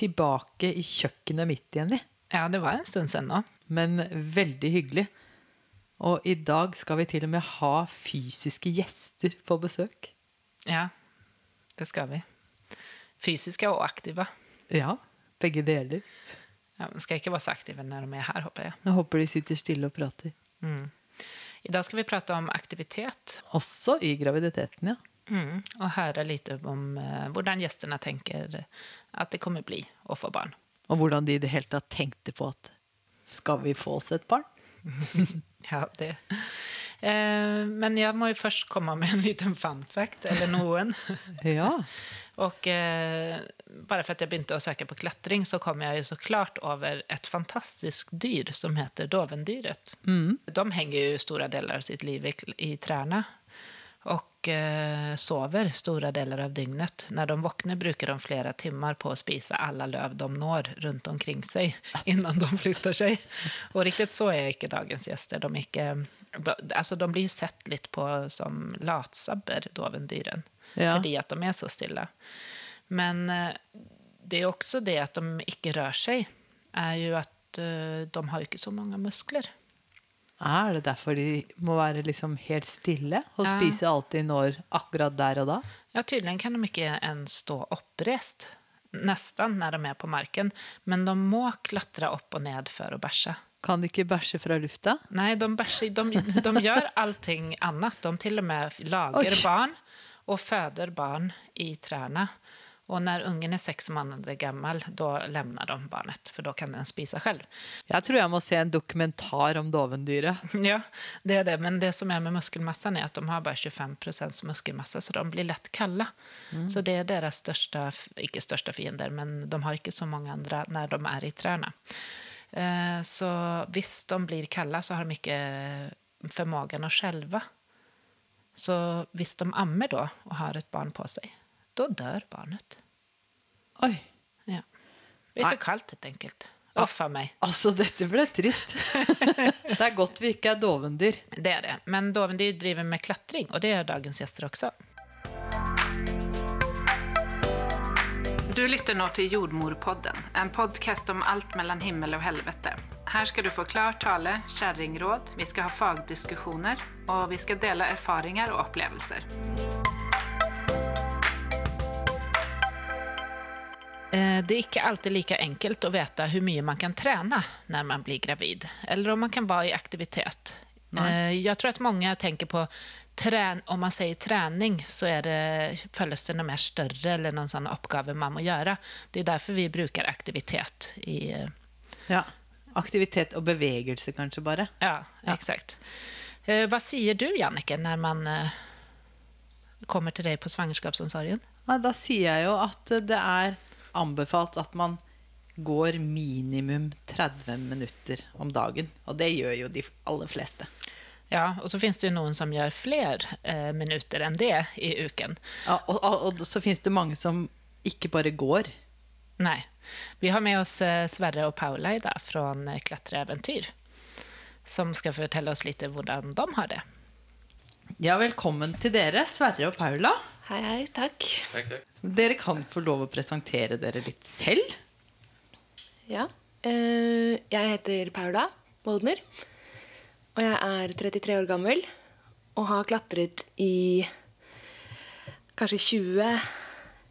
tilbake i kjøkkenet mitt igjen, de. Ja, det var en stund siden nå. Men veldig hyggelig. Og i dag skal vi til og med ha fysiske gjester på besøk. Ja, det skal vi. Fysiske og aktive. Ja, begge deler. Ja, de skal ikke være så aktive når de er her, håper jeg. Jeg håper de sitter stille og prater. I dag skal vi prate om aktivitet Også i graviditeten, ja. Mm, og høre litt om eh, hvordan gjestene tenker at det kommer bli å få barn. Og hvordan de i det hele tatt tenkte på at skal vi få oss et barn? Ja, det. Eh, men jeg må jo først komme med en liten fun fact, eller noen. Ja. Og eh, bare for at jeg begynte å søke på klatring, så kom jeg jo så klart over et fantastisk dyr som heter dovendyret. De henger jo store deler av sitt liv i, i trærne. Og eh, sover store deler av dygnet. Når de våkner, bruker de flere timer på å spise alle løv de når rundt omkring seg, innan de flytter seg. Og riktig så er ikke dagens gjester. De, ikke, de, altså, de blir jo sett litt på som latsabber, dovendyren. Ja. Fordi at de er så stille. Men eh, det er også det at de ikke rør seg, er jo at eh, de har ikke så mange muskler. Er det derfor de må være liksom helt stille og Ja. spise alt de når akkurat der og da? Ja, tydligen kan de ikke ens stå oppreist. Nesten når de er på marken. Men de må klatre opp og ned for å bæsje. Kan de ikke bæsje fra lufta? Nei, de, bæsjer, de, de gjør allting annet. De til og med lager Oi. barn og føder barn i trærne. Og når ungen er seks måneder gammel, da lemner de barnet, for da kan den spise selv. Jeg tror jeg må se en dokumentar om dovendyret. Ja, det är det. Men det som er med muskelmassan är att de har bara 25% muskelmassa, så de blir lett kalla. Så det er deres största, ikke största fiender, men de har ikke så mange andre når de er i trærne. Eh, Så hvis de blir kalla så har de ikke förmågan å skjelve. Så hvis de ammer da, og har et barn på sig, då dør barnet. Oi. Ja. Det blir så kaldt et helt enkelt. a meg. Altså, dette ble trist. det er godt vi ikke er dovendyr. Det er det. Men Dovendyr driver med klatring og det gjør dagens gjester også. Du lytter nå til Jordmorpodden, en podcast om alt mellom himmel og helvete. Her skal du få klar tale, kjerringråd, vi skal ha fagdiskusjoner, og vi skal dele erfaringer og opplevelser. Det er ikke alltid like enkelt å vite hvor mye man kan trene når man blir gravid, eller om man kan være i aktivitet. Nei. Jeg tror at mange tenker på om man sier trening, så er det, føles det noe mer større eller noen sånne oppgaver man må gjøre. Det er derfor vi bruker aktivitet i eh, Ja. Aktivitet og bevegelse, kanskje bare. Ja, eksakt. Ja. Hva sier du, Jannike, når man eh, kommer til deg på svangerskapsomsorgen? Da sier jeg jo at det er anbefalt at man går minimum 30 minutter om dagen. Og det gjør jo de aller fleste. Ja, og så finnes det jo noen som gjør flere eh, minutter enn det i uken. Ja, og, og, og så finnes det mange som ikke bare går. Nei. Vi har med oss eh, Sverre og Paula i dag fra eh, Klatreeventyr. Som skal fortelle oss litt hvordan de har det. Ja, velkommen til dere, Sverre og Paula. Hei, hei, takk. Takk, takk. Dere kan få lov å presentere dere litt selv. Ja. eh, jeg heter Paula Moldner. Og jeg er 33 år gammel og har klatret i kanskje 20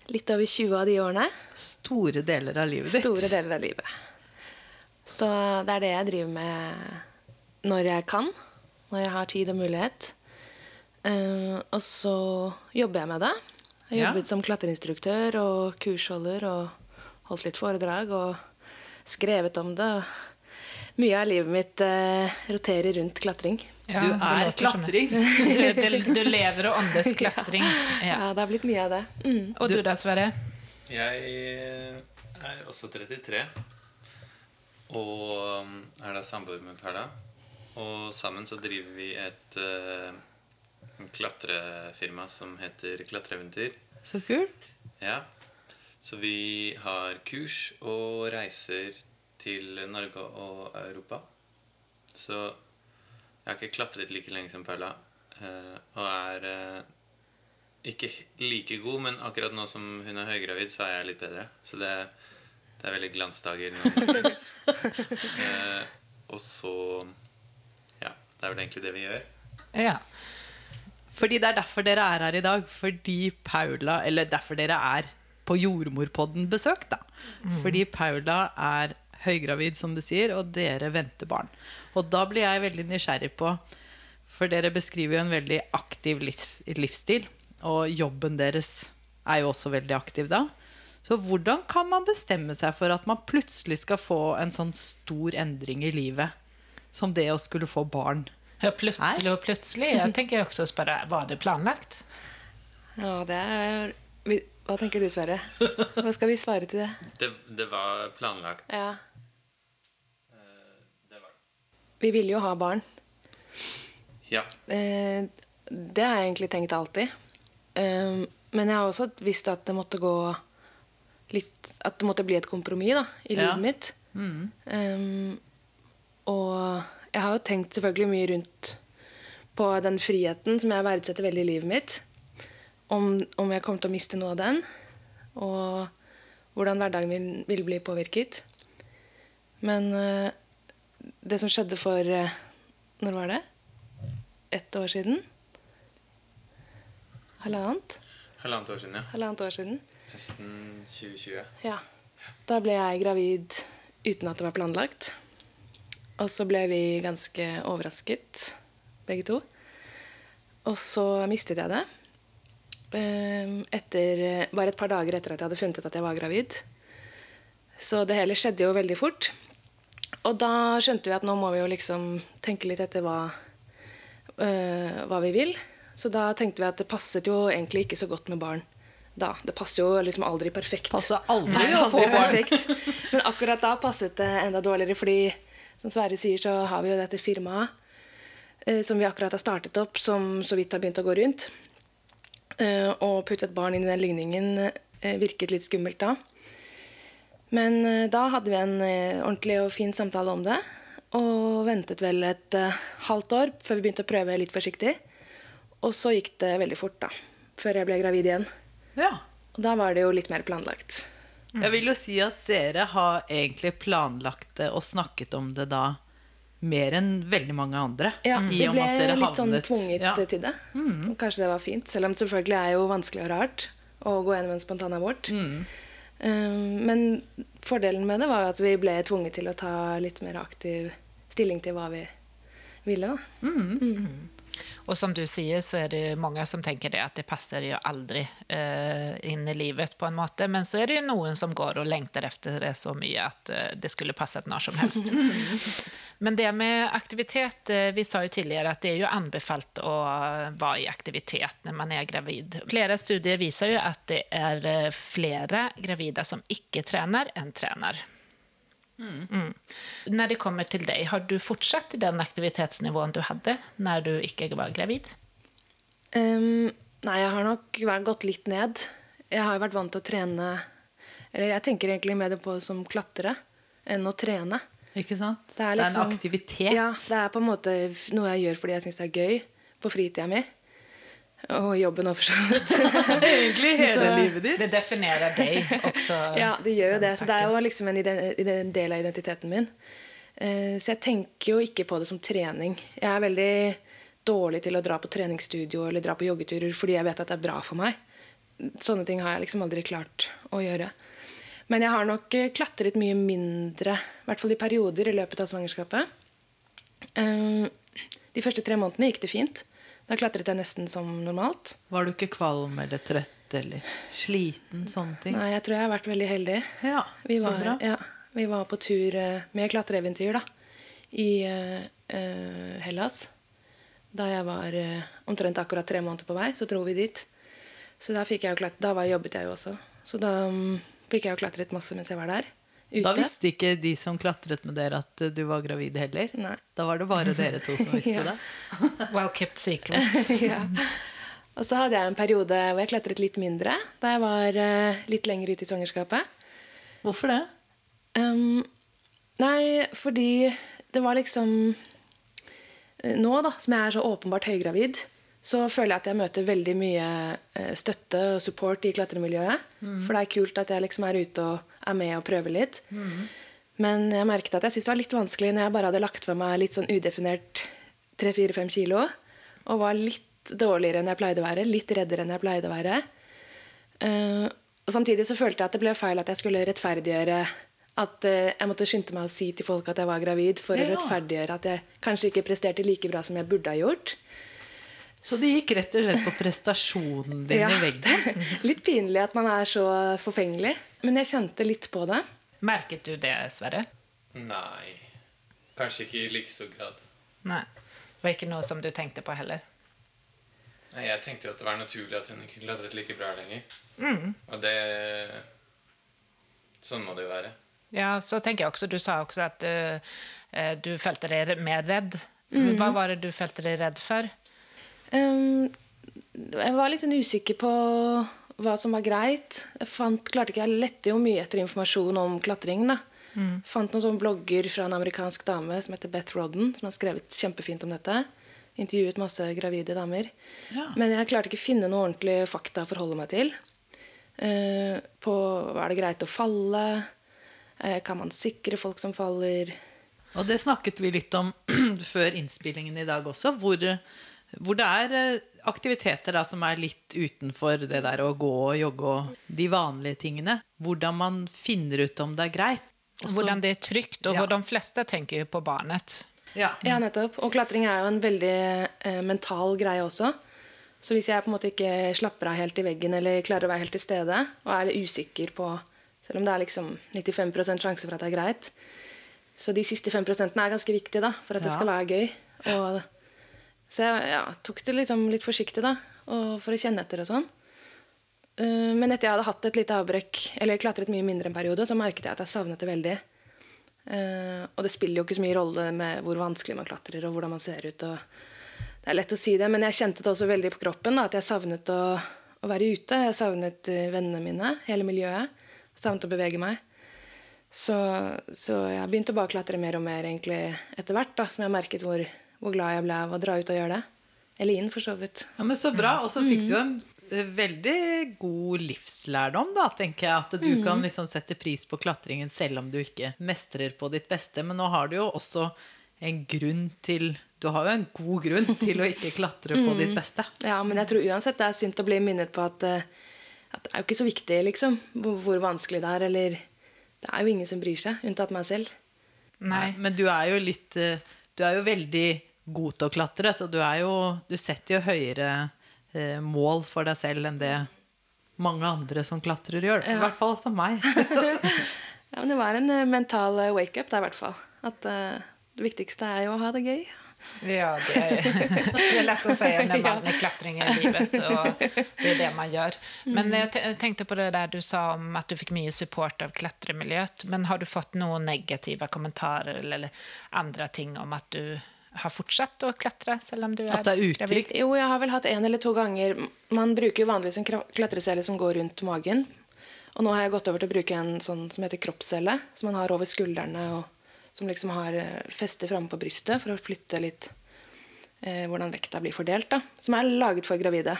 Litt over 20 av de årene. Store deler av livet ditt. Store deler av livet. Så det er det jeg driver med når jeg kan. Når jeg har tid og mulighet. Eh, og så jobber jeg med det. Jeg har Ja. jobbet som klatreinstruktør og kursholder og holdt litt foredrag og skrevet om det. Mye av livet mitt uh, roterer rundt klatring. Ja, du er klatring. Du, du, du lever og åndes klatring. Ja. Ja. det har blitt mye av det. Mm. Og du da, Sverre? Jeg er også 33 og um, er da samboer med Perla. Og sammen så driver vi et eh, en klatrefirma som heter Klatreeventyr. Så kult. Ja. Så vi har kurs og reiser til Norge og Europa. Så jeg har ikke klatret like lenge som Perla. eh, og er eh, ikke like god, men akkurat nå som hun er høygravid, så er jeg litt bedre. Så det Det er veldig glansdager. nå. eh, og så Ja, det er vel egentlig det vi gjør. Ja. Fordi det er derfor dere er her i dag. Fordi Paula Eller derfor dere er på Jordmorpodden besøk, da. Fordi Paula er høygravid, som du sier, og dere venter barn. Og da blir jeg veldig nysgjerrig på For dere beskriver jo en veldig aktiv livsstil. Og jobben deres er jo også veldig aktiv da. Så hvordan kan man bestemme seg for at man plutselig skal få en sånn stor endring i livet som det å skulle få barn? Ja, Plutselig og plutselig. Jeg tenker også å spørre var det planlagt. Ja, det er Hva tenker du, Sverre? Hva skal vi svare til det? Det, det var planlagt. Ja. Eh, det var det. Vi ville jo ha barn. Ja. Eh, det har jeg egentlig tenkt alltid. Eh, men jeg har også visst at det måtte gå litt At det måtte bli et kompromiss i Ja. livet mitt. Eh, og jeg har jo tenkt selvfølgelig mye rundt på den friheten som jeg verdsetter veldig i livet mitt. Om, om jeg kommer til å miste noe av den. Og hvordan hverdagen min vil bli påvirket. Men eh, det som skjedde for eh, Når var det? Ett år siden? Halvannet? Halvannet år siden, ja. Halvannet år siden. Høsten 2020. Ja. Da ble jeg gravid uten at det var planlagt. Og så ble vi ganske overrasket, begge to. Og så mistet jeg det. Ehm, Etter, bare et par dager etter at jeg hadde funnet ut at jeg var gravid. Så det hele skjedde jo veldig fort. Og da skjønte vi at nå må vi jo liksom tenke litt etter hva, øh, hva vi vil. Så da tenkte vi at det passet jo egentlig ikke så godt med barn da. Det passer jo liksom aldri perfekt. Passer aldri Passer aldri perfekt. Men akkurat da passet det enda dårligere, fordi som Sverre sier, så har vi jo dette firmaet eh, som vi akkurat har startet opp, som så vidt har begynt å gå rundt. Eh, og putte et barn inn i den ligningen eh, virket litt skummelt da. Men eh, da hadde vi en eh, ordentlig og fin samtale om det. Og ventet vel et eh, halvt år før vi begynte å prøve litt forsiktig. Og så gikk det veldig fort, da. Før jeg ble gravid igjen. Ja. Og da var det jo litt mer planlagt. Jeg vil jo si at dere har egentlig planlagt det og snakket om det da mer enn veldig mange andre. Ja, vi ble med at dere litt sånn tvunget ja. til det. Og Kanskje det var fint, selv om det selvfølgelig er jo vanskelig og rart å gå gjennom en spontanabort. Um, men fordelen med det var jo at vi ble tvunget til å ta litt mer aktiv stilling til hva vi ville. da. Och som du sier, så er det mange som tenker det at det passer jo aldri eh, inn i livet på en måte. Men så er det jo noen som går og lengter etter det så mye at eh, det skulle passet når som helst. Men det med aktivitet, eh, vi sa jo tidligere at det er jo anbefalt å være i aktivitet når man er gravid. Flere studier viser jo at det er flere gravide som ikke trener, enn tränar. Mm. När det kommer til deg, har du fortsatt i den aktivitetsnivåen du hadde når du ikke var gravid? Um, nei, jeg har nok gått litt ned. Jeg har vært vant til å trene Eller jeg tenker egentlig mer det på som klatre enn å trene. Ikke sant? Det er, en liksom- aktivitet. Ja, det er på en måte noe jeg gjør fordi jeg syns det er gøy på fritida mi. Og jobben òg, for så vidt. Egentlig hele Så- livet ditt. Det definerer deg også. Ja, det gjør jo det. Så det er jo liksom en, en del av identiteten min. Eh, Så jeg tenker jo ikke på det som trening. Jeg er veldig dårlig til å dra på treningsstudio eller dra på joggeturer fordi jeg vet at det er bra for meg. Sånne ting har jeg liksom aldri klart å gjøre. Men jeg har nok eh, klatret mye mindre, i hvert fall i perioder i løpet av svangerskapet. Eh, De første tre månedene gikk det fint. Da klatret jeg nesten som normalt. Var du ikke kvalm eller trøtt eller sliten? Sånne ting? Nei, jeg tror jeg har vært veldig heldig. Ja, Vi så bra. ja, vi var på tur eh, med klatreeventyr da, i eh, Hellas. Da jeg var uh, omtrent akkurat tre måneder på vei, så dro vi dit. Så da, jeg klatre, da var, jobbet jeg jo også. Så da um, fikk jeg jo klatret masse mens jeg var der. Ute. Da visste ikke de som klatret med dere, at eh, du var gravid heller? Nei. Da var det bare dere to som visste Ja. det? Well kept secret. ja. Og så hadde jeg en periode hvor jeg klatret litt mindre. Da jeg var eh, litt lenger ute i svangerskapet. Hvorfor det? Um, nei, fordi det var liksom eh, Nå, da, som jeg er så åpenbart høygravid, så føler jeg at jeg møter veldig mye støtte og support i klatremiljøet. For det er kult at jeg liksom er ute og er med og prøver litt. Men jeg merket at jeg syntes det var litt vanskelig når jeg bare hadde lagt for meg litt sånn udefinert 3-4-5 kilo, og var litt dårligere enn jeg pleide å være, litt reddere enn jeg pleide å være. Uh, og Samtidig så følte jeg at det ble feil at jeg skulle rettferdiggjøre at uh, jeg måtte skynde meg å si til folk at jeg var gravid, for å Ja. rettferdiggjøre at jeg kanskje ikke presterte like bra som jeg burde ha gjort. Så det gikk rett og slett på prestasjonen din Ja, i veggen? Litt pinlig at man er så forfengelig, men jeg kjente litt på det. Merket du det, Sverre? Nei. Kanskje ikke i like stor grad. Nei. Det var ikke noe som du tenkte på heller? Nei, Jeg tenkte jo at det var naturlig at hun ikke klatret like bra lenger. Mm. Og det Sånn må det jo være. Ja, så tenker jeg også, Du sa også at eh, eh, du følte deg mer redd. Mm. Hva var det du følte deg redd for? Um, jeg var litt usikker på hva som var greit. Jeg fant, klarte ikke, jeg lette jo mye etter informasjon om klatring. da. Fant noen sånne blogger fra en amerikansk dame som heter Beth Rodden, som har skrevet kjempefint om dette. Intervjuet masse gravide damer. Ja. Men jeg klarte ikke å finne noe ordentlig fakta å forholde meg til. Eh, på er det greit å falle? Eh, kan man sikre folk som faller? Og det snakket vi litt om før innspillingen i dag også, hvor, hvor det er eh, aktiviteter da, som er litt utenfor det der å gå og jogge og de vanlige tingene. Hvordan man finner ut om det er greit. Også, Hvordan det er trygt, og Ja. hvor de fleste tenker på barnet. ja. Ja, nettopp. Og klatring er jo en veldig eh, mental greie også. Så hvis jeg på en måte ikke slapper av helt i veggen eller klarer å være helt til stede, og er litt usikker på Selv om det er liksom 95% sjanse for at det er greit. Så de siste 5 er ganske viktige da, for at det skal være gøy. Og, så jeg ja, tok det liksom litt forsiktig da, for å kjenne etter og sånn. Eh, Men etter jeg hadde hatt et lite avbrekk, eller klatret mye mindre en periode, så merket jeg at jeg savnet det veldig. Eh, og det spiller jo ikke så mye rolle med hvor vanskelig man klatrer og hvordan man ser ut. Det er lett å si det, men jeg kjente det også veldig på kroppen da, at jeg savnet å, å være ute. Jeg savnet eh, vennene mine, hele miljøet. Jeg savnet å bevege meg. Så, så jeg begynte å bare klatre mer og mer egentlig etter hvert, da, som jeg merket hvor, hvor glad jeg ble av å dra ut og gjøre det. Eller inn, for så vidt. Ja, men Så bra. Og så fikk du en eh, veldig god livslærdom, da, tenker jeg. At du kan liksom sette pris på klatringen selv om du ikke mestrer på ditt beste. Men nå har du jo også en grunn til Du har jo en god grunn til å ikke klatre på ditt beste. Ja, men jeg tror uansett det er synd å bli minnet på at, eh, at det er jo ikke så viktig liksom, hvor hvor vanskelig det er. Eller det er jo ingen som bryr seg, unntatt meg selv. Nei. Men du er jo litt eh, Du er jo veldig god til å klatre, så du er jo Du setter jo høyere eh, mål for deg selv enn det mange andre som klatrer gjør. I hvert fall som meg. Ja, men Det var en eh, mental eh, wake-up, der, i hvert fall. At uh, det viktigste er jo å ha det gøy. Ja, det er, det å si når säga när man er klatring i livet og det er det man gjør. Men jeg tenkte på det der du sa om at du fikk mye support av klatremiljøet. Men har du fått noen negative kommentarer eller andre ting om at du har fortsatt å klatre selv om du er At det er gravid? Jo, jeg har vel hatt en eller to ganger Man bruker jo vanligvis en klatresele som går rundt magen. Og nå har jeg gått over til å bruke en sånn som heter kroppscelle, som man har over skuldrene, og som liksom har eh, feste framme på brystet for å flytte litt eh, hvordan vekta blir fordelt. da, Som er laget for gravide.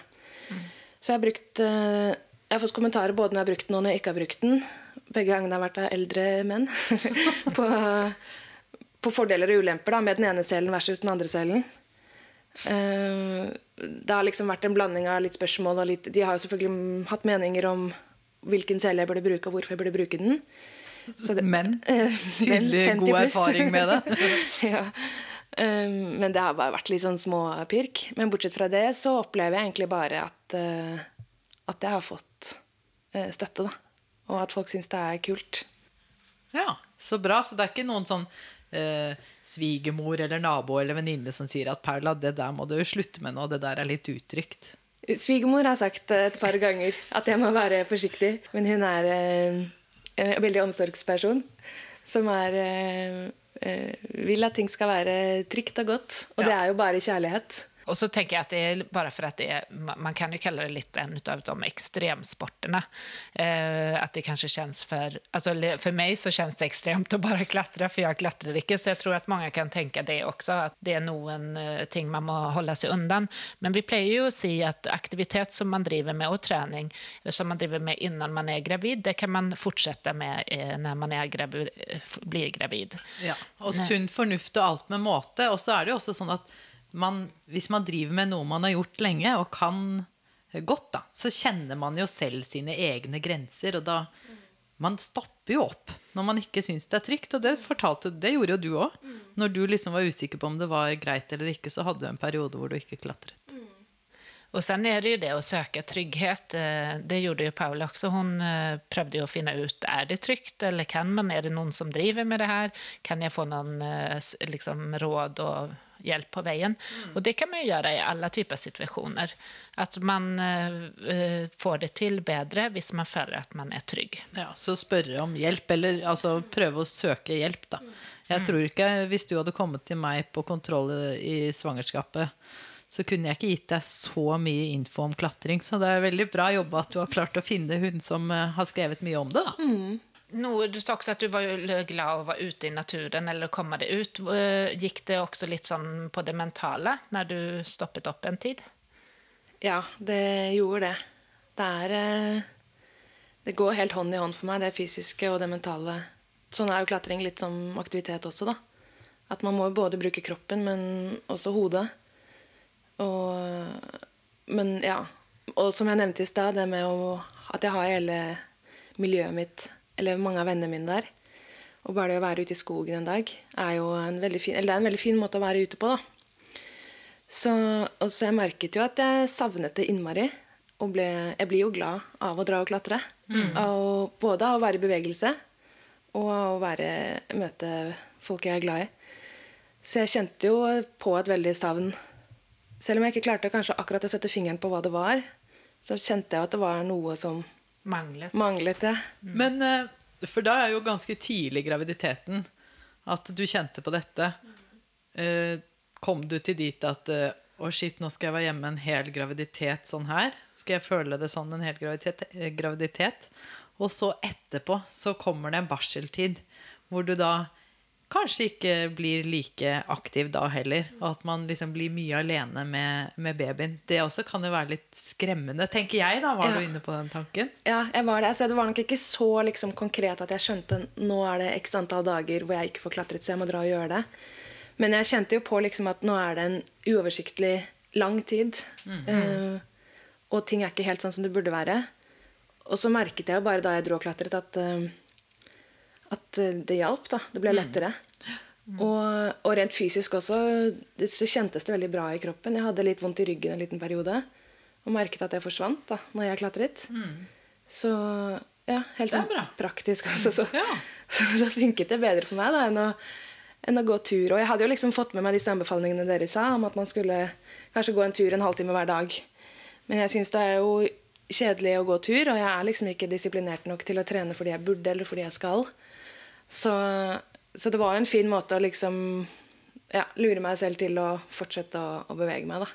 Så jeg har brukt eh, Jeg har fått kommentarer både når jeg har brukt den og når jeg ikke har brukt den. Begge gangene har vært av eldre menn. på, på fordeler og ulemper da, med den ene selen versus den andre selen. Eh, det har liksom vært en blanding av litt spørsmål og litt De har jo selvfølgelig hatt meninger om hvilken sele jeg burde bruke, og hvorfor jeg burde bruke den. Så det- Men Eh, tydelig men god erfaring med det. ja. Um, men det har bare vært litt sånn småpirk. Men bortsett fra det så opplever jeg egentlig bare at, eh, at jeg har fått eh, støtte, da. Og at folk syns det er kult. Ja, Så bra. Så det er ikke noen sånn eh, svigermor eller nabo eller venninne som sier at Paula, det der må du slutte med nå, det der er litt utrygt. Svigermor har sagt eh, et par ganger at jeg må være forsiktig. Men hun er eh, en veldig omsorgsperson som er eh, eh, vil at ting skal være trygt og godt. Og det er jo bare kjærlighet. Och så tänker jag att det är bara för att det är, man kan ju kalla det lite en av de extremsporterna. Eh, att det kanske känns för, alltså för mig så känns det extremt att bara klatre, för jag klättrar inte. Så jag tror att många kan tänka det också, att det är nog en uh, ting man må hålla sig undan. Men vi pleier ju att se att aktivitet som man driver med och träning som man driver med innan man är gravid, det kan man fortsätta med eh, när man är gravid, eh, blir gravid. Ja, og sunn fornuft og alt med måte. Og så er det jo også sånn at man, hvis man driver med noe man har gjort lenge, og kan godt, da, så kjenner man jo selv sine egne grenser. Og da Man stopper jo opp når man ikke syns det er trygt. Og det, fortalte, det gjorde jo du òg. Når du liksom var usikker på om det var greit eller ikke, så hadde du en periode hvor du ikke klatret. Og sen er det jo det å søke trygghet. Eh, det gjorde jo Paula også. Hun prøvde jo å finne ut, er det trygt, eller kan man, Er det noen som driver med det her? Kan jeg få någon eh, liksom, råd och hjälp på veien. Mm. Og det kan man gjøre göra i alle typer av At Att man uh, får det til bedre hvis man føler at man er trygg. Ja, Så spørre om hjelp, eller altså prøve å søke hjelp, da. Jeg tror ikke, hvis du hadde kommet til meg på kontroll i svangerskapet så kunne jeg ikke gitt deg så mye info om klatring. Så det er veldig bra jobba at du har klart å finne hun som eh, har skrevet mye om det. da. Mm. No, du sa også at du var glad å være ute i naturen eller komme deg ut. Eh, gikk det også litt sånn på det mentale når du stoppet opp en tid? Ja, det gjorde det. Det er eh, Det går helt hånd i hånd for meg, det fysiske og det mentale. Sånn er jo klatring litt som aktivitet også, da. At man må både bruke kroppen, men også hodet. Og, men ja. Og som jeg nevnte i stad, det med å, at jeg har hele miljøet mitt, eller mange av vennene mine der. Og bare det å være ute i skogen en dag er jo en veldig fin, eller det er en veldig fin måte å være ute på. da. Så, og så jeg merket jo at jeg savnet det innmari. Og ble, jeg blir jo glad av å dra og klatre. Mm. Og både av å være i bevegelse og av å være, møte folk jeg er glad i. Så jeg kjente jo på et veldig savn selv om jeg ikke klarte kanskje akkurat å sette fingeren på hva det var, så kjente jeg at det var noe som manglet. manglet ja. Mm. Men eh, For da er jo ganske tidlig i graviditeten at du kjente på dette. Eh, kom du til dit at eh, å, oh shit, nå skal jeg være hjemme en hel graviditet sånn her? Skal jeg føle det sånn en hel graviditet? graviditet? Og så etterpå så kommer det en barseltid hvor du da kanskje ikke blir like aktiv da heller. Og at man liksom blir mye alene med, med babyen. Det også kan jo være litt skremmende, tenker jeg. da, Var ja. du inne på den tanken? Ja, jeg var det. Altså, det var nok ikke så liksom, konkret at jeg skjønte nå er det x antall dager hvor jeg ikke får klatret, så jeg må dra og gjøre det. Men jeg kjente jo på liksom, at nå er det en uoversiktlig lang tid. Mm -hmm. uh, og ting er ikke helt sånn som det burde være. Og så merket jeg jo bare da jeg dro og klatret, at uh, at det hjalp. da. Det ble mm. lettere. Mm. Og, og, rent fysisk også det, så kjentes det veldig bra i kroppen. Jeg hadde litt vondt i ryggen en liten periode og merket at det forsvant da når jeg klatret. Mm. Så ja, helt sånn praktisk også, så, ja. så, så, funket det bedre for meg da, enn å, enn å, gå tur. Og jeg hadde jo liksom fått med meg disse anbefalingene dere sa om at man skulle kanskje gå en tur en halvtime hver dag. Men jeg syns det er jo kjedelig å gå tur, og jeg er liksom ikke disiplinert nok til å trene fordi jeg burde eller fordi jeg skal. Så, så, det var en fin måte å liksom ja, lure meg selv til å fortsette å, å bevege meg. da.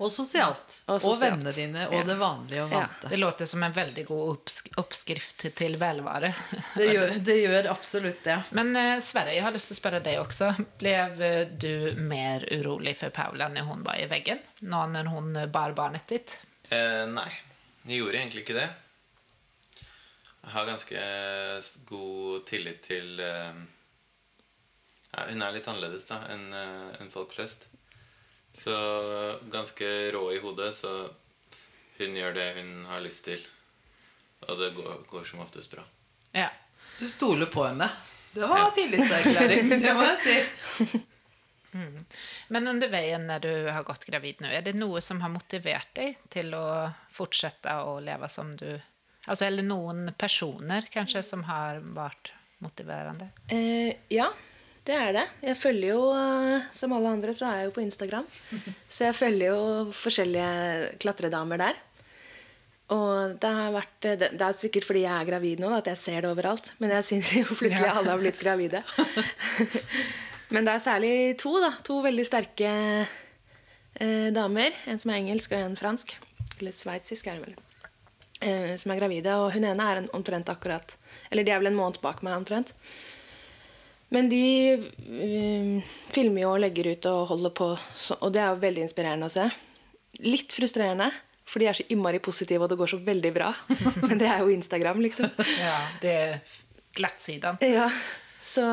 Og sosialt. Og, sosialt. og vennene dine, og ja. det vanlige og vante. Ja. Det låter som en veldig god oppskrift til velvære. Det gjør, det gjør, absolutt det. Men eh, Sverre, jeg har lyst til å spørre deg også. Ble du mer urolig for Paula når hun var i veggen? Nå når hun bar barnet ditt? Eh, nei, jeg gjorde egentlig ikke det. Jeg har ganske god tillit til uh, ja, Hun er litt annerledes da enn uh, en folk flest. Så ganske rå i hodet, så hun gjør det hun har lyst til. Og det går, går som oftest bra. Ja. Du stoler på henne. Det var ja. tillitserklæring, det må jeg si. Mm. Men under veien når du har gått gravid nå, er det noe som har motivert deg til å fortsette å leve som du Altså, eller noen personer kanskje som har vært motiverende? Eh, ja, det er det. Jeg følger jo, eh, som alle andre, så er jeg jo på Instagram. Så jeg følger jo forskjellige klatredamer der. Og det har vært eh, Det er sikkert fordi jeg er gravid nå at jeg ser det overalt. Men jeg syns jo plutselig alle har blitt gravide. Men det er særlig to, da. To veldig sterke eh, damer. En som er engelsk, og en fransk. Eller sveitsisk, er det vel. Eh, som er gravide. Og hun ene er en, omtrent akkurat Eller de er vel en måned bak meg, omtrent. Men de eh, filmer jo og legger ut og holder på, og det er jo veldig inspirerende å se. Litt frustrerende, for de er så innmari positive, og det går så veldig bra. Men det er jo Instagram, liksom. Ja, det er glattsiden. Ja, Så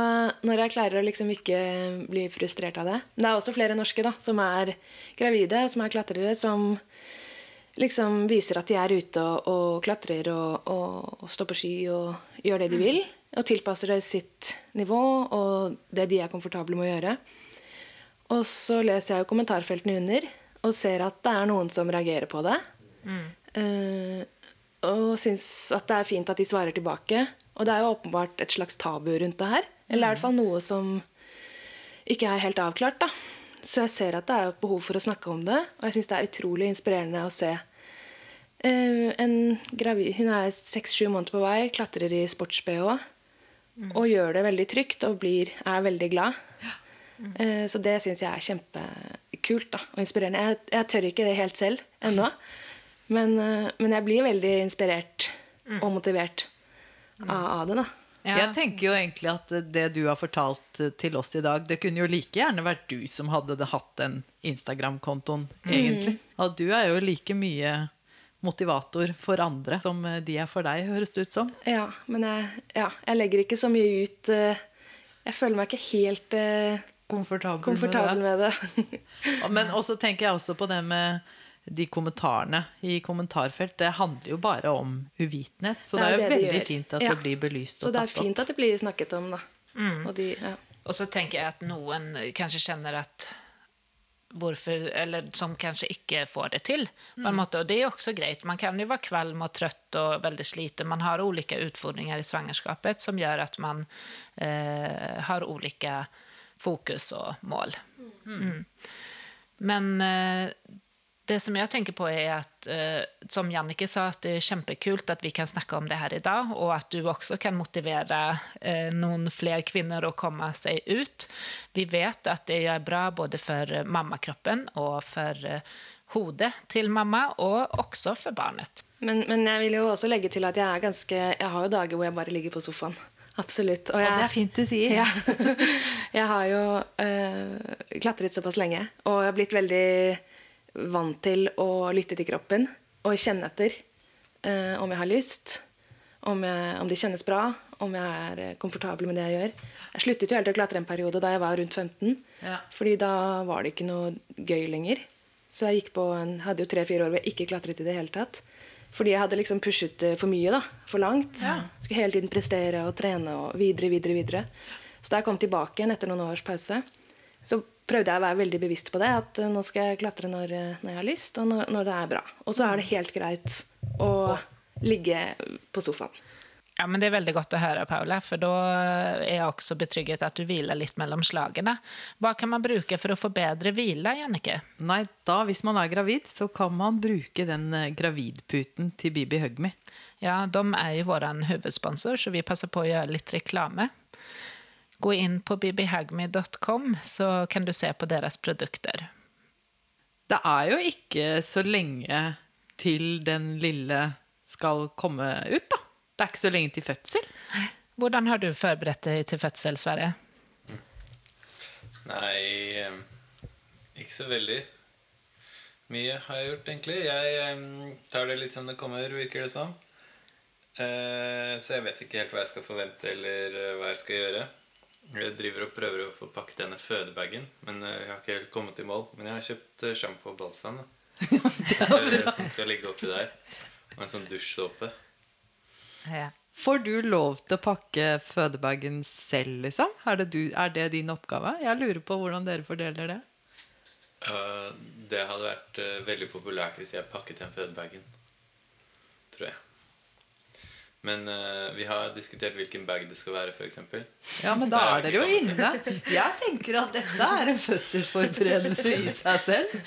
når jeg klarer å liksom ikke bli frustrert av det Men det er også flere norske da, som er gravide, som er klatrere, som liksom viser at de er ute og, og klatrer og, og, og står på ski og gjør det de vil. Og tilpasser det sitt nivå og det de er komfortable med å gjøre. Og så leser jeg jo kommentarfeltene under og ser at det er noen som reagerer på det. Eh, og syns at det er fint at de svarer tilbake. Og det er jo åpenbart et slags tabu rundt det her. Eller i hvert fall noe som ikke er helt avklart. da. Så jeg ser at det er behov for å snakke om det. Og jeg syns det er utrolig inspirerende å se en gravid Hun er seks-sju måneder på vei, klatrer i sports-BH. Og gjør det veldig trygt og blir, er veldig glad. Eh, så det syns jeg er kjempekult da, og inspirerende. Jeg, jeg tør ikke det helt selv ennå. Men, eh, men jeg blir veldig inspirert og motivert av, av det. da. Ja. Jeg tenker jo egentlig at det du har fortalt eh, til oss i dag, det kunne jo like gjerne vært du som hadde hatt den Instagram-kontoen, egentlig. Og du er jo like mye motivator for andre som eh, de er for deg, høres det ut som. Ja, men jeg, ja, jeg legger ikke så mye ut eh, Jeg føler meg ikke helt eh, Komfortabel, komfortabel med det. med det. Men også tenker jeg også på det med de kommentarene i kommentarfelt. Det handler jo bare om uvitenhet. Så det er, jo det det veldig gjør. fint at Ja. det blir belyst og tatt opp. Så det er fint at det blir snakket om, da. Og de, ja. og så tenker jeg at noen kanskje kjenner att hvorfor, eller som kanskje ikke får det til. på en måte, og Det er også greit. Man kan jo være kvalm og trøtt og veldig sliten. Man har ulike utfordringer i svangerskapet som gjør at man eh, har ulike fokus og mål. Mm. Men eh, det som jeg tenker på er at, eh, som Jannike sa, at det er kjempekult at vi kan snakke om det her i dag, og at du også kan motivere eh, noen flere kvinner å komme seg ut. Vi vet at det er bra både for mammakroppen og for eh, hodet til mamma, og også for barnet. Men, men jeg vil jo også legge til at jeg er ganske Jeg har jo dager hvor jeg bare ligger på sofaen. Absolutt. Og, Og jeg, det er fint du sier. Ja. jeg har jo eh, klatret såpass lenge, og jeg har blitt veldig vant til å lytte til kroppen og kjenne etter eh, om jeg har lyst, om, jeg, om det kjennes bra, om jeg er eh, komfortabel med det jeg gjør. Jeg sluttet jo helt å klatre en periode da jeg var rundt 15, Ja. fordi da var det ikke noe gøy lenger. Så jeg gikk på en, hadde jo tre-fire år hvor jeg ikke klatret i det hele tatt. Fordi jeg hadde liksom pushet for mye, da. For langt. Skulle hele tiden prestere og trene og videre, videre, videre. Så da jeg kom tilbake igjen etter noen års pause, så prøvde jeg å være veldig bevisst på det. At eh, nå skal jeg klatre når, eh, når jeg har lyst, og når, når det er bra. Og så er det helt greit å ligge på sofaen. Ja, men Det er veldig godt å høre, Paula, for da er jeg også betrygget at du hviler litt mellom slagene. Hva kan man bruke for å få bedre hvile, Jannicke? Nei, da, hvis man er gravid, så kan man bruke den eh, gravidputen til Bibi Hugme. Ja, de er jo vår hovedsponsor, så vi passer på å gjøre litt reklame. Gå inn på bbhagme.com, så kan du se på deres produkter. Det er jo ikke så lenge til den lille skal komme ut, da. Det er ikke så lenge til fødsel. Hvordan har du forberedt deg til fødsel, Sverre? Nei, eh, ikke så veldig. Mye har jeg gjort, egentlig. Jeg eh, tar det litt som det kommer, virker det som. Eh, Så jeg vet ikke helt hva jeg skal forvente, eller hva jeg skal gjøre. Jeg driver og prøver å få pakket denne fødebagen, men eh, jeg har ikke helt kommet i mål. Men jeg har kjøpt eh, sjampo og balsam, da. Så- Som skal ligge oppi der. Og en sånn dusjsåpe. Ja. Får du lov til å pakke fødebagen selv, liksom? Er det, du, er det din oppgave? Jeg lurer på hvordan dere fordeler det. Uh, det hadde vært uh, veldig populært hvis jeg pakket den fødebagen. Tror jeg. Men uh, vi har diskutert hvilken bag det skal være, f.eks. Ja, men da er dere jo inne. Jeg tenker at dette er en fødselsforberedelse i seg selv.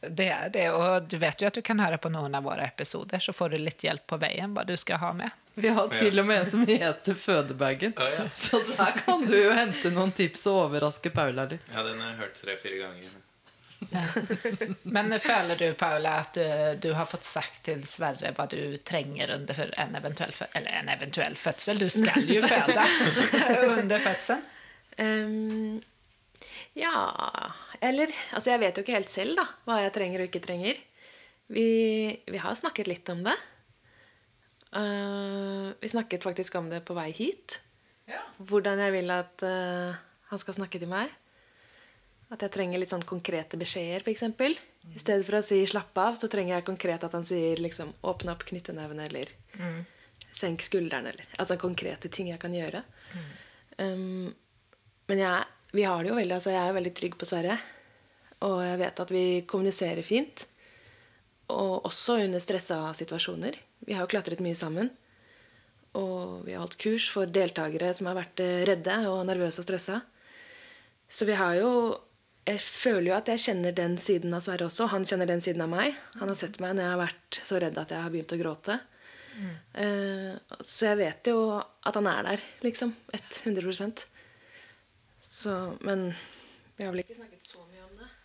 Det er det, og du vet jo at du kan høre på noen av våre episoder, så får du litt hjelp på veien hva du skal ha med. Vi har til og med en som heter Fødebagen. Ja. Så der kan du jo hente noen tips og overraske Paula litt. Ja, den har jeg hørt tre-fire ganger. Men føler du, Paula, at du, du har fått sagt til Sverre hva du trenger under en eventuell, eller en eventuell fødsel? Du skal jo føde under fødselen. Um, ja Eller Altså, jeg vet jo ikke helt selv da hva jeg trenger og ikke trenger. Vi, vi har snakket litt om det. Uh, vi snakket faktisk om det på vei hit. Hvordan jeg vil at uh, han skal snakke til meg. At jeg trenger litt sånn konkrete beskjeder, f.eks. I stedet for å si 'slapp av', så trenger jeg konkret at han sier liksom 'åpne opp knyttenevene' eller 'senk skuldrene'. Eller, altså konkrete ting jeg kan gjøre. Um, men jeg, vi har det jo veldig, altså jeg er veldig trygg på Sverre. Og jeg vet at vi kommuniserer fint. Og også under stressa situasjoner. Vi har jo klatret mye sammen. Og vi har holdt kurs for deltakere som har vært eh, redde og nervøse og stressa. Så vi har jo Jeg føler jo at jeg kjenner den siden av Sverre også. Han kjenner den siden av meg. Han har sett meg når jeg har vært så redd at jeg har begynt å gråte. Eh, så jeg vet jo at han er der, liksom. 100% Så Men vi har vel ikke snakket så mye.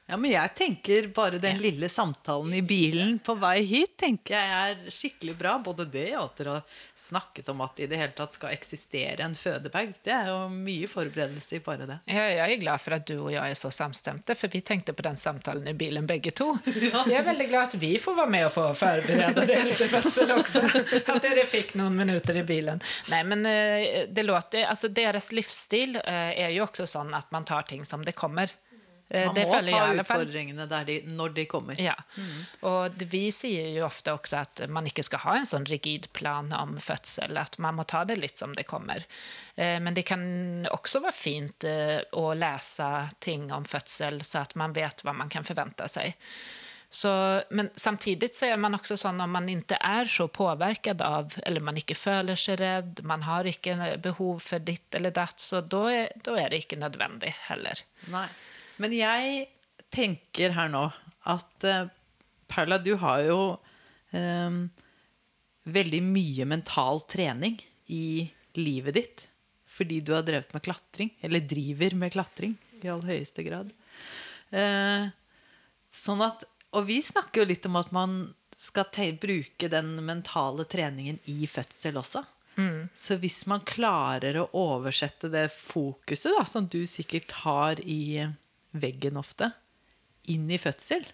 Ja, men jeg tenker bare den lille samtalen i bilen på vei hit tenker jeg er skikkelig bra. Både det og at dere har snakket om at det i det hele tatt skal eksistere en fødebag. Det er jo mye forberedelse i bare det. Jeg, jeg er glad for at du og jeg er så samstemte, for vi tenkte på den samtalen i bilen begge to. Jeg er veldig glad at vi får være med på å forberede dere til fødsel også. At dere fikk noen minutter i bilen. Nei, men eh, det låter, altså Deres livsstil eh, er jo også sånn at man tar ting som det kommer. Eh, Man må ta utfordringene de, når de kommer. Ja. Og vi sier jo ofte også at man ikke skal ha en sånn rigid plan om fødsel, at man må ta det litt som det kommer. Eh, Men det kan også være fint eh, å lese ting om fødsel, så at man vet hva man kan forvente seg. Så, men samtidig så er man også sånn om man ikke er så påvirket av, eller man ikke føler seg redd, man har ikke behov for ditt eller datt, så da er, da er det ikke nødvendig heller. Nei. Men jeg tenker her nå at eh, Paula, du har jo um, veldig mye mental trening i livet ditt. Fordi du har drevet med klatring, eller driver med klatring i all høyeste grad. Uh, sånn at, og vi snakker jo litt om at man skal bruke den mentale treningen i fødsel også. Så hvis man klarer å oversette det fokuset da, som du sikkert har i veggen ofte, inn i fødsel,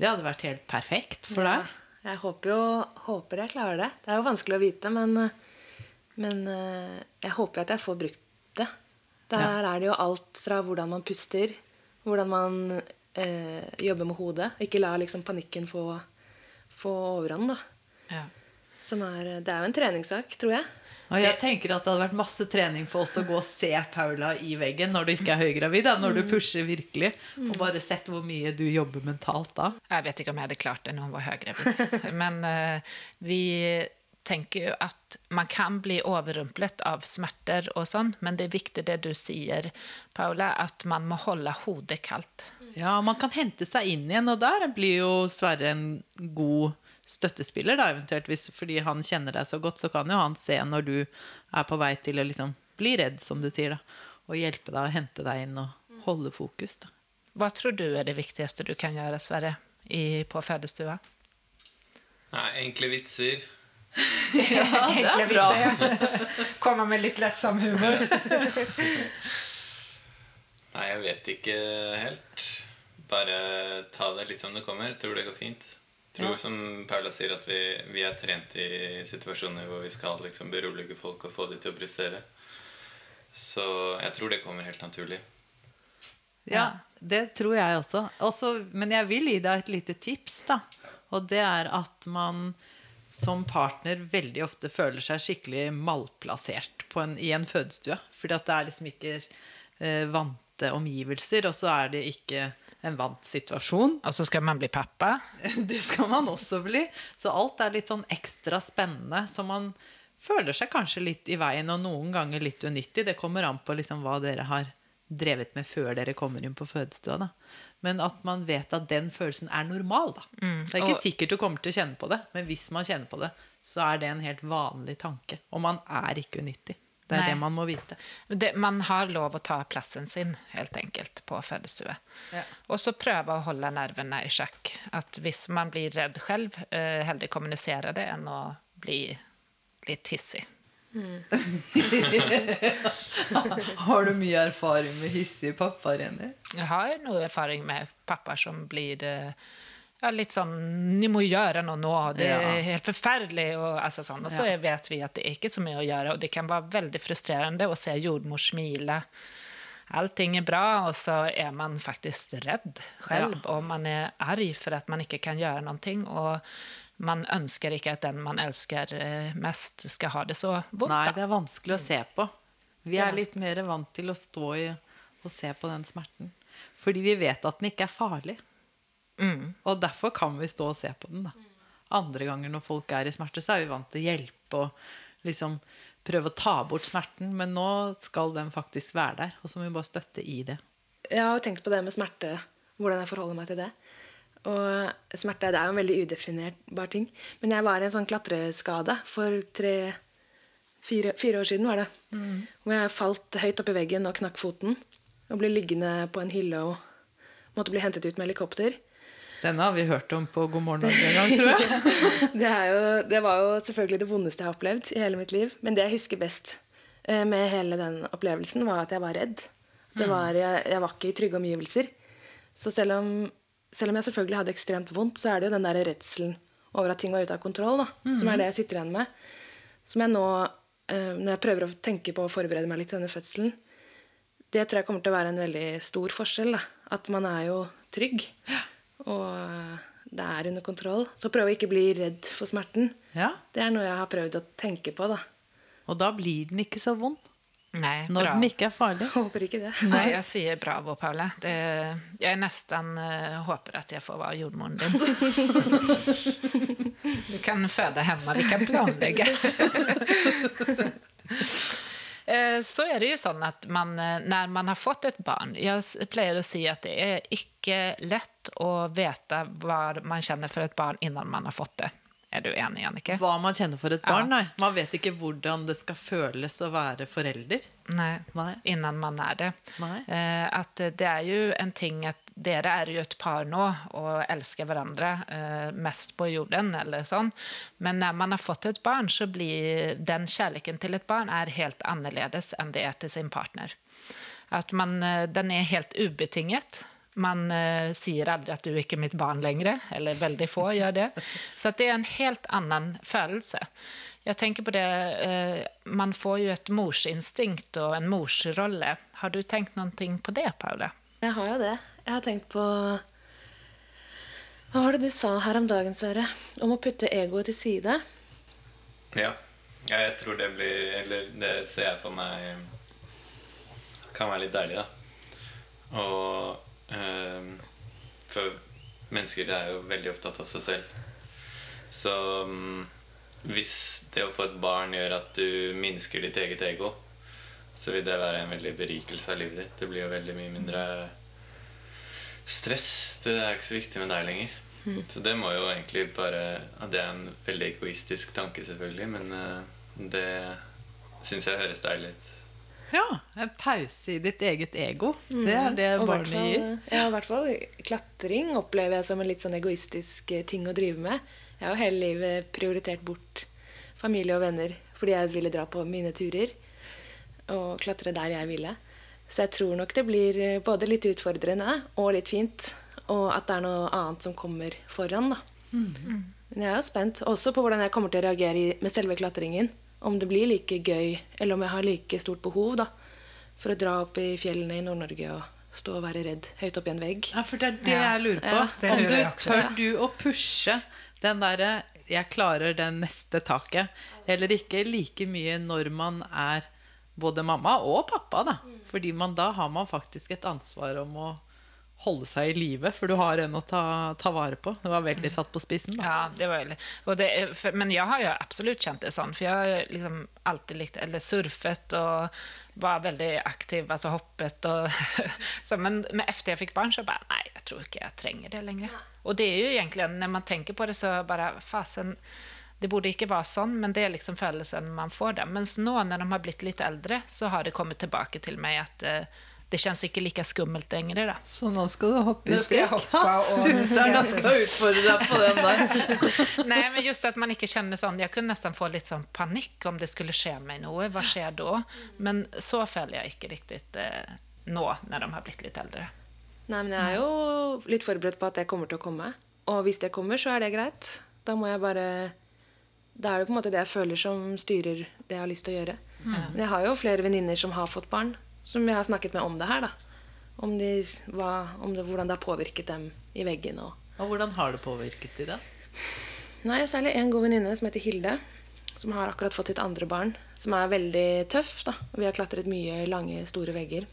det hadde vært helt perfekt for deg. Jeg håper jo håper jeg klarer det. Det er jo vanskelig å vite, men, men eh, jeg håper at jeg får brukt det. Der Ja. er det jo alt fra hvordan man puster, hvordan man eh, jobber med hodet. Ikke la liksom panikken få, få overhånd, da. Ja. Som er, det er jo en treningssak, tror jeg. Og jeg tenker at det hadde vært masse trening for oss å gå og se Paula i veggen når du ikke er høygravid. Da, når du pusher virkelig. Og bare sett hvor mye du jobber mentalt da. Jeg vet ikke om jeg hadde klart det når hun var høygravid. Men uh, vi tenker jo at man kan bli overrumplet av smerter og sånn, men det er viktig det du sier, Paula, at man må holde hodet kaldt. Ja, man kan hente seg inn igjen, og der blir jo Sverre en god støttespiller, da, eventuelt. Hvis, fordi han kjenner deg så godt, så kan jo han se når du er på vei til å liksom bli redd, som du sier, da. Og hjelpe deg å hente deg inn og holde fokus, da. Hva tror du er det viktigste du kan gjøre, Sverre, i, på fødestua? Nei, enkle vitser. Ja, det er bra. Komme med litt lettsom humor. Nei, jeg vet ikke helt. Bare ta det litt som det kommer. Tror det går fint. Tror som Paula sier, at vi, vi er trent i situasjoner hvor vi skal liksom berolige folk og få dem til å prestere. Så jeg tror det kommer helt naturlig. Ja, det tror jeg også. også. Men jeg vil gi deg et lite tips, da. Og det er at man som partner veldig ofte føler seg skikkelig malplassert på en, i en fødestue. Fordi at det er liksom ikke eh, vante omgivelser, og så er det ikke en vant situasjon. Og så skal man bli pappa. Det skal man også bli. Så alt er litt sånn ekstra spennende. Så man føler seg kanskje litt i veien, og noen ganger litt unyttig. Det kommer an på liksom hva dere har drevet med før dere kommer inn på fødestua. Da. Men at man vet at den følelsen er normal. Da. det er ikke og- sikkert du kommer til å kjenne på det, men hvis man kjenner på det, så er det en helt vanlig tanke. Og man er ikke unyttig. Det er Nei. det man må vite. Det, man har lov å ta plassen sin, helt enkelt, på fødestue. Ja. Og så prøve å holde nervene i sjakk. At hvis man blir redd selv, eh, heller kommunisere det enn å bli litt hissig. Har du mye erfaring med hissige pappaer, Jenny? Jeg har noe erfaring med pappaer som blir eh, ja, litt sånn 'Ni må gjøre noe nå. Det er Ja. helt forferdelig.' Og, altså sånn. og så Ja. vet vi at det er ikke så mye å gjøre, og det kan være veldig frustrerende å se jordmor smile. Allting er bra, og så er man faktisk redd selv, og man er arg for at man ikke kan gjøre noe. Og man ønsker ikke at den man elsker eh, mest, skal ha det så vondt. Nei, det er vanskelig å se på. Vi er er litt mer vant til å stå i og se på den smerten. Fordi vi vet at den ikke er farlig. Mm. Og derfor kan vi stå og se på den. da. Andre ganger når folk er i smerte, så er vi vant til å hjelpe og liksom prøve å ta bort smerten. Men nå skal den faktisk være der, og så må vi bare støtte i det. Jeg har jo tenkt på det med smerte, hvordan jeg forholder meg til det. Og smerte det er jo en veldig udefinerbar ting. Men jeg var i en sånn klatreskade for tre, fire, fire år siden, var det. Hvor jeg falt høyt oppi veggen og knakk foten. Og ble liggende på en hylle og måtte bli hentet ut med helikopter. Denne har vi hørt om på God morgen Norge en gang, tror jeg. Det, jo, det var jo selvfølgelig det vondeste jeg har opplevd i hele mitt liv. Men det jeg husker best eh, med hele den opplevelsen, var at jeg var redd. Det var, jeg, jeg var ikke i trygge omgivelser. Så selv om, selv om jeg selvfølgelig hadde ekstremt vondt, så er det jo den der redselen over at ting var ute av kontroll, da, som er det jeg sitter igjen med. Som jeg nå, eh, når jeg prøver å tenke på å forberede meg litt til denne fødselen, det tror jeg kommer til å være en veldig stor forskjell. Da. At man er jo trygg, og det er under kontroll. Så prøv å ikke bli redd for smerten. Ja, Det er noe jeg har prøvd å tenke på. da. Og da blir den ikke så vond. Nei, Når bra. den ikke er farlig. Håper ikke det. Nei, jeg sier bravo, Paula. Det, jeg nesten uh, håper at jeg får være jordmoren din. Du kan føde hjemme. Vi kan planlegge. Eh, Så er det jo sånn at man, eh, når man har fått et barn Jeg pleier å si at det er ikke lett å vite hva man kjenner for et barn innan man har fått det. Er du enig, Jannicke? Hva man kjenner for et barn, Ja. nei. Man vet ikke hvordan det skal føles å være forelder. Nei, Nei. innan man er det. Eh, at det er jo en ting at dere er jo et par nå og elsker hverandre eh, mest på jorden, eller sånn. Men når man har fått et barn, så blir den kjærligheten til et barn er helt annerledes enn det er til sin partner. At man, eh, den er helt ubetinget. Man eh, sier aldri at du er ikke mitt barn lenger, eller veldig få gjør det. Så at det er en helt annen følelse. Jeg tenker på det, eh, Man får jo et morsinstinkt og en morsrolle. Har du tenkt noe på det, Paula? Jeg har jo det. Jeg har tenkt på Hva var det du sa her om dagen, Sverre? Om å putte egoet til side. Ja. ja, jeg tror det blir Eller det ser jeg for meg kan være litt deilig, da. Og For mennesker er jo veldig opptatt av seg selv. Så mm, hvis det å få et barn gjør at du minsker ditt eget ego, så vil det være en veldig berikelse av livet ditt. Det blir jo veldig mye mindre stress. Det er ikke så viktig med deg lenger. Så det må jo egentlig bare Det er en veldig egoistisk tanke, selvfølgelig, men eh, det syns jeg høres deilig ut. Ja, en pause i ditt eget ego. Det er det barnet gir. Ja, i hvert fall klatring opplever jeg som en litt sånn egoistisk eh, ting å drive med. Jeg har jo hele livet prioritert bort familie og venner fordi jeg ville dra på mine turer og klatre der jeg ville. Så jeg tror nok det blir eh, både litt utfordrende og litt fint, og at det er noe annet som kommer foran, da. Men jeg er jo spent også på hvordan jeg kommer til å reagere med selve klatringen. Om det blir like gøy, eller om jeg har like stort behov da, for å dra opp i fjellene i Nord-Norge og stå og være redd høyt oppi en vegg. Ja, for det er det Ja. jeg lurer på. Ja, det Om lurer du tør du å pushe den derre 'jeg klarer det neste taket', eller ikke like mye når man er både mamma og pappa, da. Fordi man, da har man faktisk et ansvar om å holde seg i live, for du har en å ta, ta vare på. Det var veldig satt på spissen. Da. Ja, det var, og det, for, men jeg har jo absolutt kjent det sånn, for jeg har liksom alltid likt, eller surfet og var veldig aktiv, altså hoppet og så, Men med efter jeg fikk barn så bare, nei, jeg tror ikke jeg trenger det lenger. Og det er jo egentlig, når man tenker på det så bare, fasen, det burde ikke være sånn, men det er liksom følelsen man får da. Mens nå, når de har blitt litt eldre, så har det kommet tilbake til meg at eh, det kjennes ikke like skummelt lenger. da. Så nå skal du hoppe i og- Suseren skal utfordre deg på den der. Nei, men just at man ikke kjenner sånn Jeg kunne nesten få litt sånn panikk om det skulle skje meg noe. Hva skjer da? Men så føler jeg ikke riktig eh, nå, når de har blitt litt eldre. Nei, men jeg er jo litt forberedt på at det kommer til å komme. Og hvis det kommer, så er det greit. Da må jeg bare Da er det på en måte det jeg føler som styrer det jeg har lyst til å gjøre. Men jeg har jo flere venninner som har fått barn, som jeg har snakket med om det her. da. Om, de, hva, om det, hvordan det har påvirket dem i veggen. Og. Og hvordan har det påvirket de da? Nei, Særlig en god venninne som heter Hilde, som har akkurat fått sitt andre barn. Som er veldig tøff. da. Vi har klatret mye lange, store vegger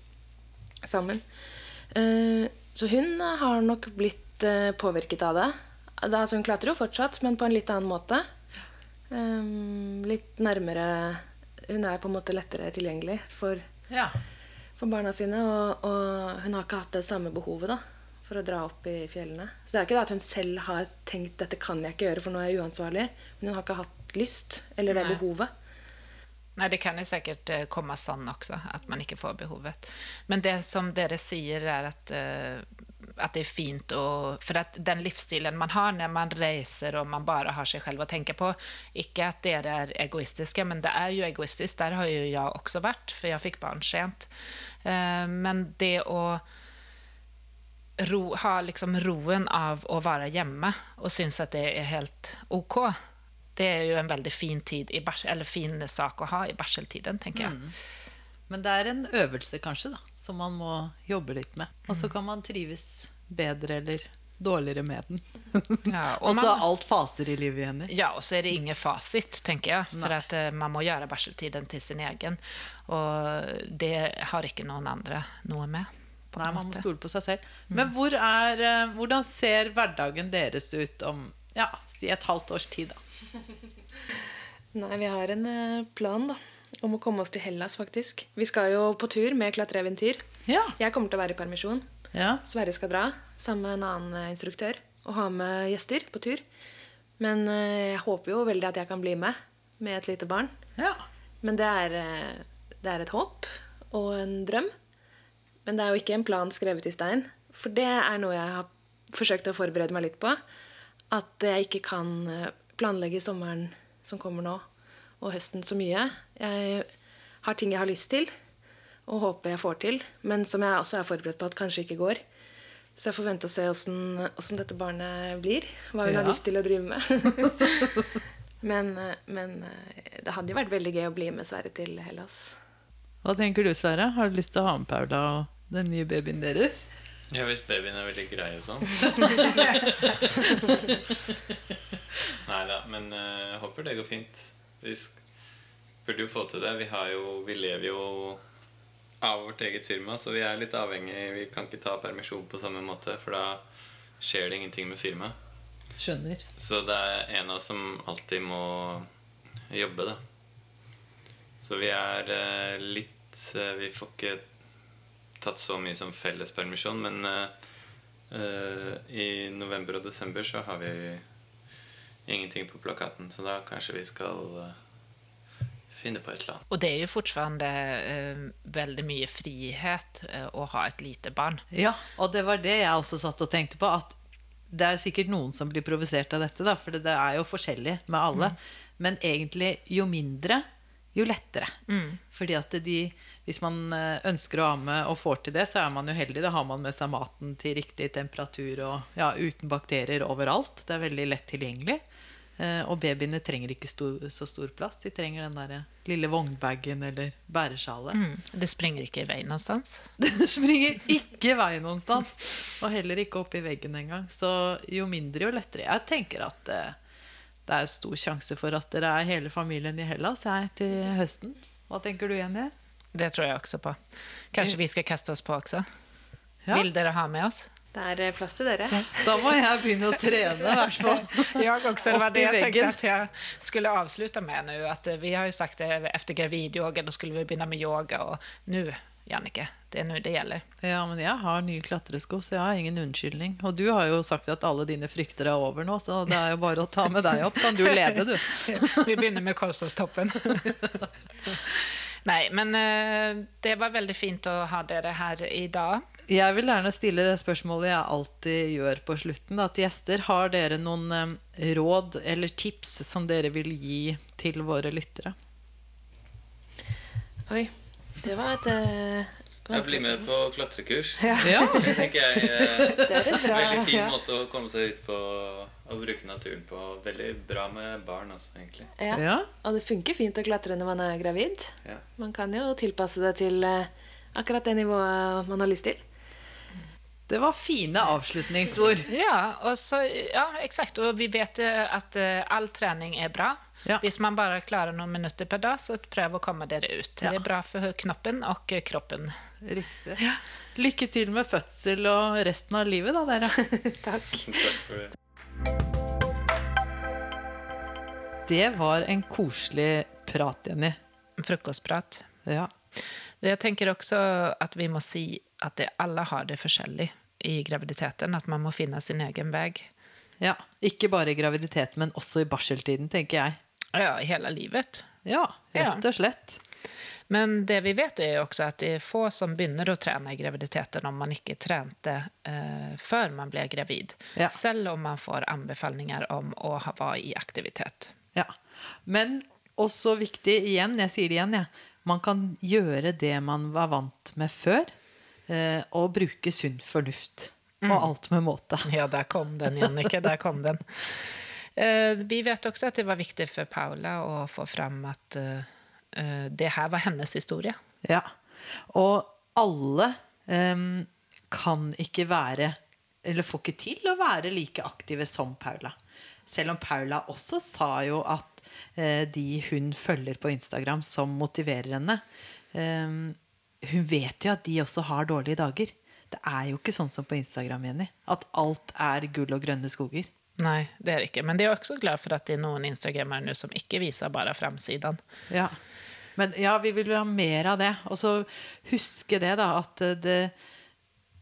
sammen. Eh, så hun har nok blitt eh, påvirket av det. Altså hun klatrer jo fortsatt, men på en litt annen måte. Eh, litt nærmere Hun er på en måte lettere tilgjengelig for, Ja. For barna sine. Og, og hun har ikke hatt det samme behovet da, for å dra opp i fjellene. Så det er ikke det at hun selv har tenkt dette kan jeg ikke gjøre, for nå er jeg uansvarlig. Men hun har ikke hatt lyst eller det Nei. behovet. Nei, det kan jo sikkert eh, komme sånn også, at man ikke får behovet. Men det som dere sier, er at, eh, at det er fint å For at den livsstilen man har når man reiser og man bare har seg selv å tenke på Ikke at dere er egoistiske, men det er jo egoistisk. Der har jo jeg også vært, for jeg fikk barn sent. Eh, Men det å ro, ha liksom roen av å være hjemme og synes at det er helt ok, det er jo en veldig fin, tid i eller fin sak å ha i barseltiden, tenker jeg. Men det er en øvelse kanskje da, som man må jobbe litt med. Og så kan man trives bedre eller dårligere med den. Ja, og så er alt faser i livet igjen. Ja, og så er det ingen fasit, tenker jeg. For at uh, man må gjøre barseltiden til sin egen. Og det har ikke noen andre noe med. på Nei, man må stole på seg selv. Men hvor er, uh, hvordan ser hverdagen deres ut om ja, si et halvt års tid? da? Nei, vi har en eh, plan da, om å komme oss til Hellas, faktisk. Vi skal jo på tur med klatreeventyr. Ja. Jeg kommer til å være i permisjon. ja. Sverre skal dra sammen med en annen eh, instruktør og ha med gjester på tur. Men eh, jeg håper jo veldig at jeg kan bli med med et lite barn. ja. Men det er, eh, det er et håp og en drøm. Men det er jo ikke en plan skrevet i stein. For det er noe jeg har forsøkt å forberede meg litt på. At jeg ikke kan planlegge sommeren som kommer nå, og høsten så mye. Jeg har ting jeg har lyst til, og håper jeg får til. Men som jeg også er forberedt på at kanskje ikke går. Så jeg får vente og se åssen dette barnet blir. Hva hun har Ja. lyst til å drive med. men, men eh, det hadde jo vært veldig gøy å bli med Sverre til Hellas. Hva tenker du, Sverre? Har du lyst til å ha med Paula og den nye babyen deres? Ja, hvis babyen er veldig grei og sånn. Nei da, men eh, jeg håper det går fint. Vi sk- burde jo få til det. Vi, har jo, vi lever jo av vårt eget firma, så vi er litt avhengig. Vi kan ikke ta permisjon på samme måte, for da skjer det ingenting med firmaet. Skjønner. Så det er en av oss som alltid må jobbe, da. Så vi er eh, litt eh, Vi får ikke tatt så mye som fellespermisjon, men eh, eh, i november og desember så har vi ingenting på plakaten, så da kanskje vi skal eh, finne på et eller annet. Og det er jo fortsatt uh, veldig mye frihet uh, å ha et lite barn. Ja, og det var det jeg også satt og tenkte på. At det er sikkert noen som blir provosert av dette, da, for det er jo forskjellig med alle. Men egentlig, jo mindre, jo lettere. Fordi at de, hvis man eh, ønsker å amme og får til det, så er man jo heldig. Da har man med seg maten til riktig temperatur og ja, uten bakterier overalt. Det er veldig lett tilgjengelig. Eh, Og babyene trenger ikke stor, så stor plass. De trenger den der lille vognbagen eller bæresjalet. Mm. Det springer ikke i vei noenstans? det springer ikke i vei noenstans. Og heller ikke opp i veggen engang. Så jo mindre, jo lettere. Jeg tenker at eh, det er stor sjanse for at dere er hele familien i Hellas jeg, til høsten. Hva tenker du, Jenny? Det tror jeg også på. Kanskje vi skal kaste oss på også. Ja. Vil dere ha med oss? Det er eh, plass til dere. Da må jeg begynne å trene, i hvert fall. jeg også, Det var det jeg tenkte at jeg skulle avsluta med nå. Att eh, vi har jo sagt det etter gravidyoga, da skulle vi begynne med yoga Og nå, Jannike. Det er nå det gjelder. Ja, men jeg har nye klatresko, så jeg har ingen unnskyldning. Og du har jo sagt at alle dine frykter er over nå, så det er jo bare å ta med deg opp. Kan du lede, du? Vi begynner med Karlstadstoppen. Nei, men eh, det var veldig fint å ha dere her i dag. Jeg vil gjerne stille det spørsmålet jeg alltid gjør på slutten da, til gjester. Har dere noen eh, råd eller tips som dere vil gi til våre lyttere? Oi, det var et eh, Jeg blir med på klatrekurs. Ja. Det tenker jeg eh, Det er en bra veldig fin ja. måte å komme seg ut på og bruke naturen på. Veldig bra med barn, også, egentlig. Ja. ja. Og det funker fint å klatre når man er gravid. Ja. Man kan jo tilpasse det til akkurat det nivået man har lyst til. Det var fine avslutningsord. Ja, og så, ja, exakt. Og vi vet jo att eh, all trening er bra. Ja. Hvis man bare klarer noen minutter per dag, så prøv å komme dere ut. Ja. Det er bra for knoppen och eh, kroppen. Riktig. Lykke til med fødsel og resten av livet, da, dere. Takk. Takk for det. Det var en koselig prat, Jenny. Frukostprat. Ja. Jeg tenker også at vi må si at det, alle har det forskjellig i graviditeten. At man må finne sin egen vei. ja. Ikke bare i graviditet, men også i barseltiden, tenker jeg. Ja, i hele livet. Ja, rett og slett. Men det vi vet er jo også at det er få som begynner å trene i graviditeten om man ikke trente eh, før man ble gravid. Ja. Selv om man får anbefalinger om å ha, være i aktivitet. Ja. Men også viktig, igjen, jeg sier det igjen, jeg. Man kan gjøre det man var vant med før, eh, og bruke sunn fornuft. Og alt med måte. Ja, der kom den, Jannicke. Der kom den. Eh, vi vet også at det var viktig for Paula å få fram at eh, eh, det her var hennes historie. Ja. Og alle em, kan ikke være Eller får ikke til å være like aktive som Paula. Selv om Paula også sa jo at eh, de hun følger på Instagram som motiverer henne em, Hun vet jo at de også har dårlige dager. Det er jo ikke sånn som på Instagram, Jenny. At alt er gull og grønne skoger. Nei, det er det ikke. Men de er også glad for at det er noen instagrammere nå som ikke viser bare framsiden. Ja. Men ja, vi vil ha mer av det. Og så huske det, da, at det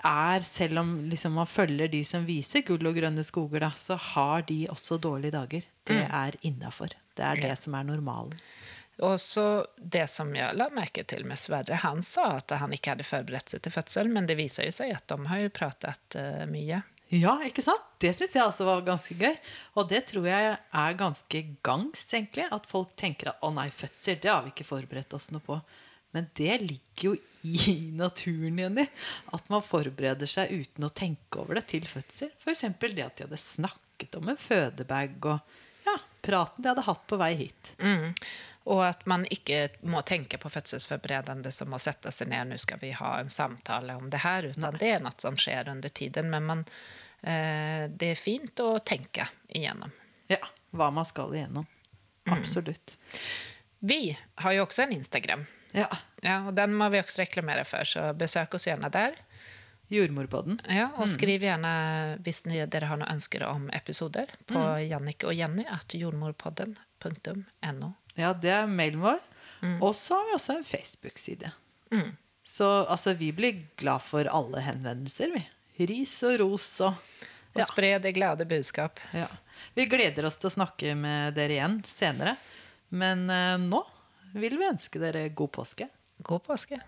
er Selv om liksom man følger de som viser gull og grønne skoger, da, så har de også dårlige dager. Det er innafor. Det er det som er normalen. Og så det som jeg la merke til med Sverre, han sa at han ikke hadde forberedt seg til fødsel, men det viser jo seg at de har jo pratet uh, mye. Ja, ikke sant? Det syns jeg også var ganske gøy. Og det tror jeg er ganske gangs, egentlig. At folk tenker at å nei, fødsel, det har vi ikke forberedt oss noe på. Men det ligger jo i naturen, Jenny. At man forbereder seg uten å tenke over det til fødsel. F.eks. det at de hadde snakket om en fødebag og ja, praten de hadde hatt på vei hit. Mm. Og at man ikke må tenke på fødselsforberedende som å sette seg ned nå skal vi ha en samtale om det her, utan det er noe som skjer under tiden. Men man, eh, det er fint å tenke igjennom. Ja, hva man skal igjennom. Absolutt. Vi har jo også en Instagram. Ja. Ja, og Den må vi også reklamere for, så besøk oss gjerne der. Jordmorpodden. Ja, og skriv gjerne hvis ni, dere har noen ønsker om episoder på Jannicke og Jenny at jordmorpodden.no. Ja, det er mailen vår. Og så har vi også en Facebook-side. Så altså, vi blir glad for alle henvendelser, vi. Ris og ros og Og spre det glade budskap. ja. Vi gleder oss til å snakke med dere igjen senere. Men eh, nå vil vi ønske dere god påske. God påske!